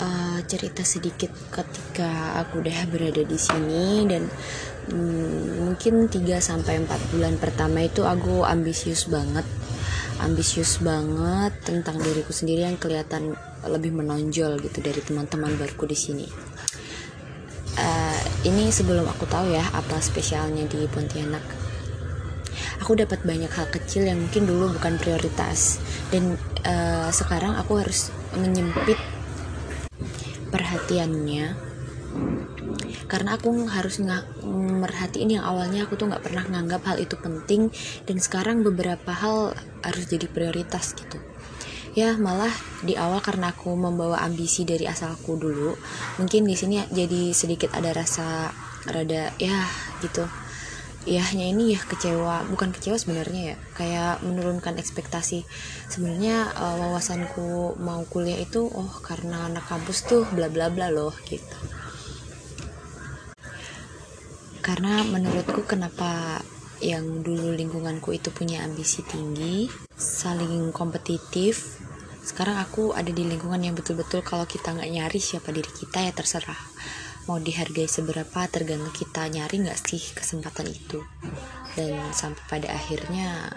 uh, cerita sedikit ketika aku udah berada di sini dan hmm, mungkin 3 sampai 4 bulan pertama itu aku ambisius banget ambisius banget tentang diriku sendiri yang kelihatan lebih menonjol gitu dari teman-teman baruku di sini. Uh, ini sebelum aku tahu ya apa spesialnya di Pontianak. Aku dapat banyak hal kecil yang mungkin dulu bukan prioritas dan uh, sekarang aku harus menyempit perhatiannya. Karena aku harus merhatiin yang awalnya aku tuh nggak pernah nganggap hal itu penting dan sekarang beberapa hal harus jadi prioritas gitu. Ya malah di awal karena aku membawa ambisi dari asalku dulu mungkin di sini jadi sedikit ada rasa rada ya gitu ya hanya ini ya kecewa bukan kecewa sebenarnya ya kayak menurunkan ekspektasi. Sebenarnya uh, wawasanku mau kuliah itu oh karena anak kampus tuh bla bla bla loh gitu. Karena menurutku kenapa yang dulu lingkunganku itu punya ambisi tinggi saling kompetitif sekarang aku ada di lingkungan yang betul-betul kalau kita nggak nyari siapa diri kita ya terserah mau dihargai seberapa tergantung kita nyari nggak sih kesempatan itu? Dan sampai pada akhirnya